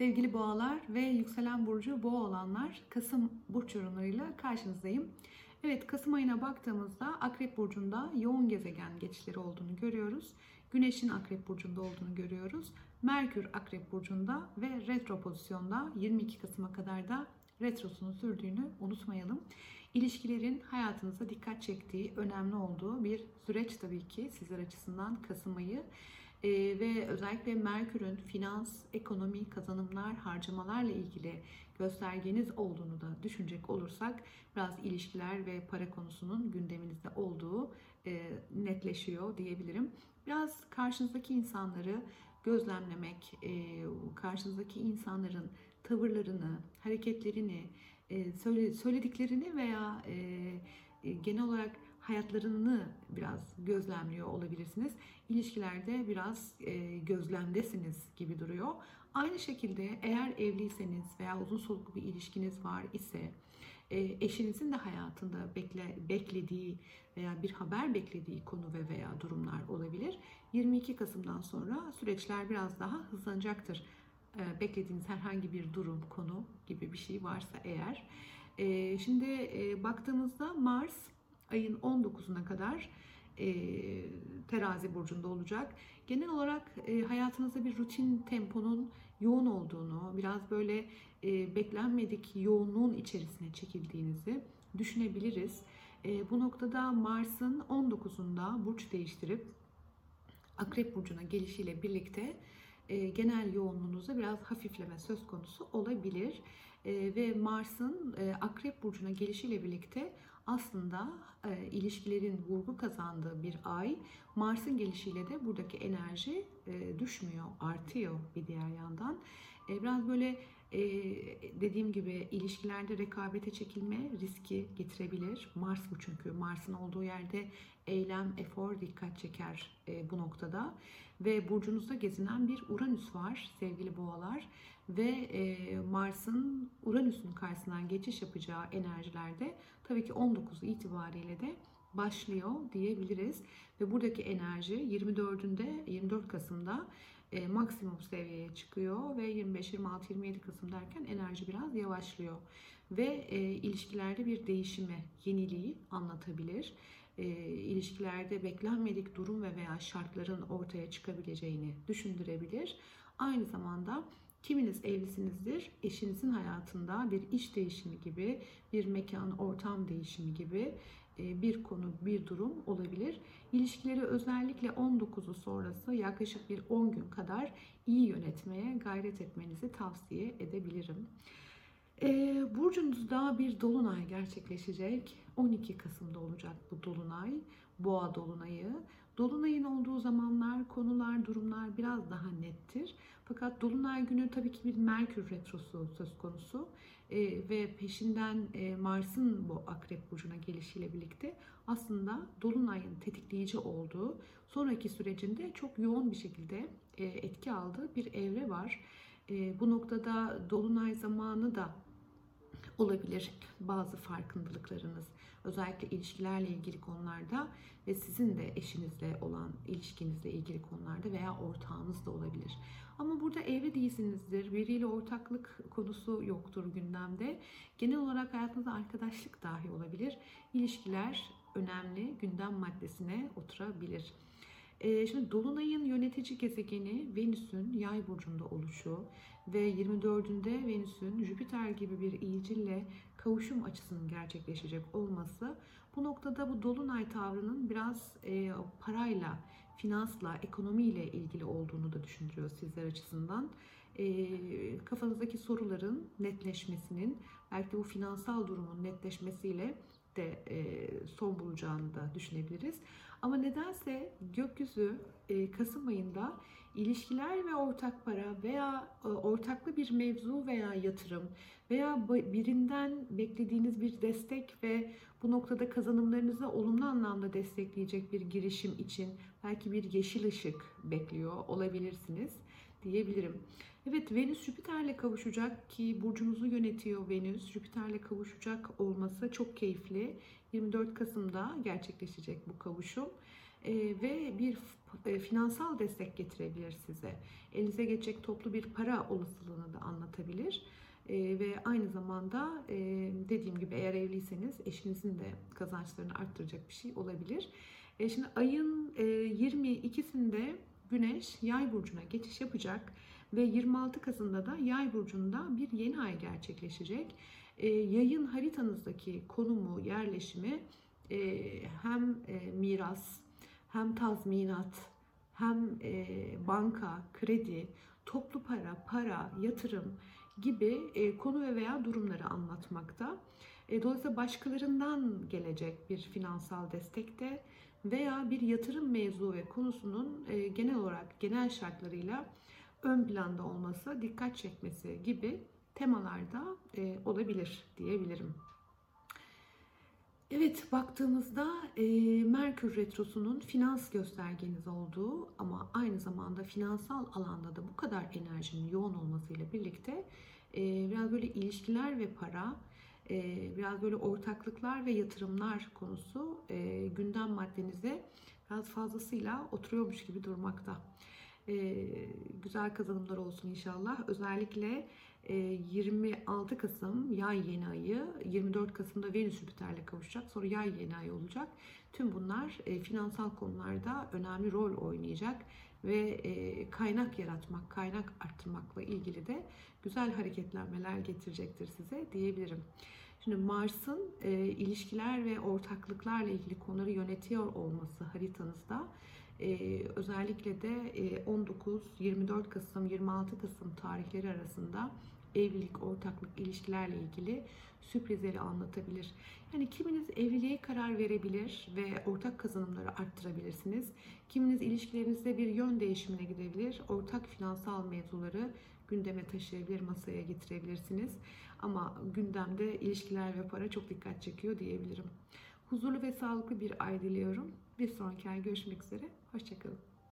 Sevgili boğalar ve yükselen burcu boğa olanlar Kasım burç yorumlarıyla karşınızdayım. Evet Kasım ayına baktığımızda Akrep burcunda yoğun gezegen geçişleri olduğunu görüyoruz. Güneşin Akrep burcunda olduğunu görüyoruz. Merkür Akrep burcunda ve retro pozisyonda 22 Kasım'a kadar da retrosunu sürdüğünü unutmayalım. İlişkilerin hayatınıza dikkat çektiği, önemli olduğu bir süreç tabii ki sizler açısından Kasım ayı. Ee, ve özellikle Merkür'ün finans, ekonomi, kazanımlar, harcamalarla ilgili göstergeniz olduğunu da düşünecek olursak biraz ilişkiler ve para konusunun gündeminizde olduğu e, netleşiyor diyebilirim. Biraz karşınızdaki insanları gözlemlemek, e, karşınızdaki insanların tavırlarını, hareketlerini, e, söylediklerini veya e, e, genel olarak hayatlarını biraz gözlemliyor olabilirsiniz. İlişkilerde biraz gözlemdesiniz gibi duruyor. Aynı şekilde eğer evliyseniz veya uzun soluklu bir ilişkiniz var ise eşinizin de hayatında bekle, beklediği veya bir haber beklediği konu ve veya durumlar olabilir. 22 Kasım'dan sonra süreçler biraz daha hızlanacaktır. Beklediğiniz herhangi bir durum, konu gibi bir şey varsa eğer. Şimdi baktığımızda Mars ayın 19'una kadar terazi burcunda olacak. Genel olarak hayatınızda bir rutin temponun yoğun olduğunu, biraz böyle beklenmedik yoğunluğun içerisine çekildiğinizi düşünebiliriz. bu noktada Mars'ın 19'unda burç değiştirip Akrep burcuna gelişiyle birlikte genel yoğunluğunuzda biraz hafifleme söz konusu olabilir. ve Mars'ın Akrep burcuna gelişiyle birlikte aslında e, ilişkilerin vurgu kazandığı bir ay. Mars'ın gelişiyle de buradaki enerji e, düşmüyor, artıyor bir diğer yandan. E, biraz böyle e, dediğim gibi ilişkilerde rekabete çekilme riski getirebilir. Mars bu çünkü. Mars'ın olduğu yerde eylem, efor dikkat çeker e, bu noktada. Ve burcunuzda gezinen bir Uranüs var sevgili boğalar. Ve e, Mars'ın Uranüs'ün karşısından geçiş yapacağı enerjilerde tabii ki 19 itibariyle de başlıyor diyebiliriz. Ve buradaki enerji 24'ünde 24 Kasım'da e, maksimum seviyeye çıkıyor ve 25, 26, 27 Kasım derken enerji biraz yavaşlıyor. Ve e, ilişkilerde bir değişimi, yeniliği anlatabilir. E, ilişkilerde beklenmedik durum ve veya şartların ortaya çıkabileceğini düşündürebilir. Aynı zamanda Kiminiz evlisinizdir, eşinizin hayatında bir iş değişimi gibi, bir mekan, ortam değişimi gibi bir konu, bir durum olabilir. İlişkileri özellikle 19'u sonrası yaklaşık bir 10 gün kadar iyi yönetmeye gayret etmenizi tavsiye edebilirim. E, burcunuzda bir dolunay gerçekleşecek. 12 Kasım'da olacak bu dolunay. Boğa dolunayı. Dolunayın olduğu zamanlar, konular, durumlar biraz daha nettir. Fakat Dolunay günü tabii ki bir Merkür Retrosu söz konusu e, ve peşinden e, Mars'ın bu Akrep Burcu'na gelişiyle birlikte aslında Dolunay'ın tetikleyici olduğu sonraki sürecinde çok yoğun bir şekilde e, etki aldığı bir evre var. E, bu noktada Dolunay zamanı da olabilir bazı farkındalıklarınız. Özellikle ilişkilerle ilgili konularda ve sizin de eşinizle olan ilişkinizle ilgili konularda veya ortağınız da olabilir. Ama burada evli değilsinizdir. Biriyle ortaklık konusu yoktur gündemde. Genel olarak hayatınızda arkadaşlık dahi olabilir. İlişkiler önemli gündem maddesine oturabilir. Ee, şimdi Dolunay'ın yönetici gezegeni Venüs'ün yay burcunda oluşu ve 24'ünde Venüs'ün Jüpiter gibi bir iyicille kavuşum açısının gerçekleşecek olması bu noktada bu Dolunay tavrının biraz e, parayla, finansla, ekonomiyle ilgili olduğunu da düşündürüyor sizler açısından. E, kafanızdaki soruların netleşmesinin, belki bu finansal durumun netleşmesiyle de e, son bulacağını da düşünebiliriz. Ama nedense gökyüzü e, Kasım ayında ilişkiler ve ortak para veya e, ortaklı bir mevzu veya yatırım veya birinden beklediğiniz bir destek ve bu noktada kazanımlarınızı olumlu anlamda destekleyecek bir girişim için belki bir yeşil ışık bekliyor olabilirsiniz diyebilirim. Evet Venüs Jüpiter'le kavuşacak ki burcunuzu yönetiyor Venüs. Jüpiter'le kavuşacak olması çok keyifli. 24 Kasım'da gerçekleşecek bu kavuşum. Ee, ve bir e, finansal destek getirebilir size. Elinize geçecek toplu bir para olasılığını da anlatıyor yaratabilir. E, ve aynı zamanda e, dediğim gibi eğer evliyseniz eşinizin de kazançlarını arttıracak bir şey olabilir. E, şimdi ayın e, 22'sinde Güneş Yay burcuna geçiş yapacak ve 26 Kasım'da da Yay burcunda bir yeni ay gerçekleşecek. E, yayın haritanızdaki konumu, yerleşimi e, hem e, miras, hem tazminat, hem e, banka, kredi, toplu para, para, yatırım gibi konu ve veya durumları anlatmakta. Dolayısıyla başkalarından gelecek bir finansal destekte veya bir yatırım mevzu ve konusunun genel olarak genel şartlarıyla ön planda olması, dikkat çekmesi gibi temalarda e, olabilir diyebilirim. Evet baktığımızda e, Merkür Retrosu'nun finans göstergeniz olduğu ama aynı zamanda finansal alanda da bu kadar enerjinin yoğun olmasıyla birlikte e, biraz böyle ilişkiler ve para, e, biraz böyle ortaklıklar ve yatırımlar konusu e, gündem maddenize biraz fazlasıyla oturuyormuş gibi durmakta. E, güzel kazanımlar olsun inşallah. Özellikle 26 Kasım yay yeni ayı, 24 Kasım'da Venüs Jüpiter'le kavuşacak. Sonra yay yeni ayı olacak. Tüm bunlar finansal konularda önemli rol oynayacak ve kaynak yaratmak, kaynak arttırmakla ilgili de güzel hareketlenmeler getirecektir size diyebilirim. Şimdi Mars'ın e, ilişkiler ve ortaklıklarla ilgili konuları yönetiyor olması haritanızda e, özellikle de e, 19, 24 Kasım, 26 Kasım tarihleri arasında evlilik, ortaklık, ilişkilerle ilgili sürprizleri anlatabilir. Yani kiminiz evliliğe karar verebilir ve ortak kazanımları arttırabilirsiniz. Kiminiz ilişkilerinizde bir yön değişimine gidebilir. Ortak finansal mevzuları gündeme taşıyabilir, masaya getirebilirsiniz. Ama gündemde ilişkiler ve para çok dikkat çekiyor diyebilirim. Huzurlu ve sağlıklı bir ay diliyorum. Bir sonraki ay görüşmek üzere. Hoşçakalın.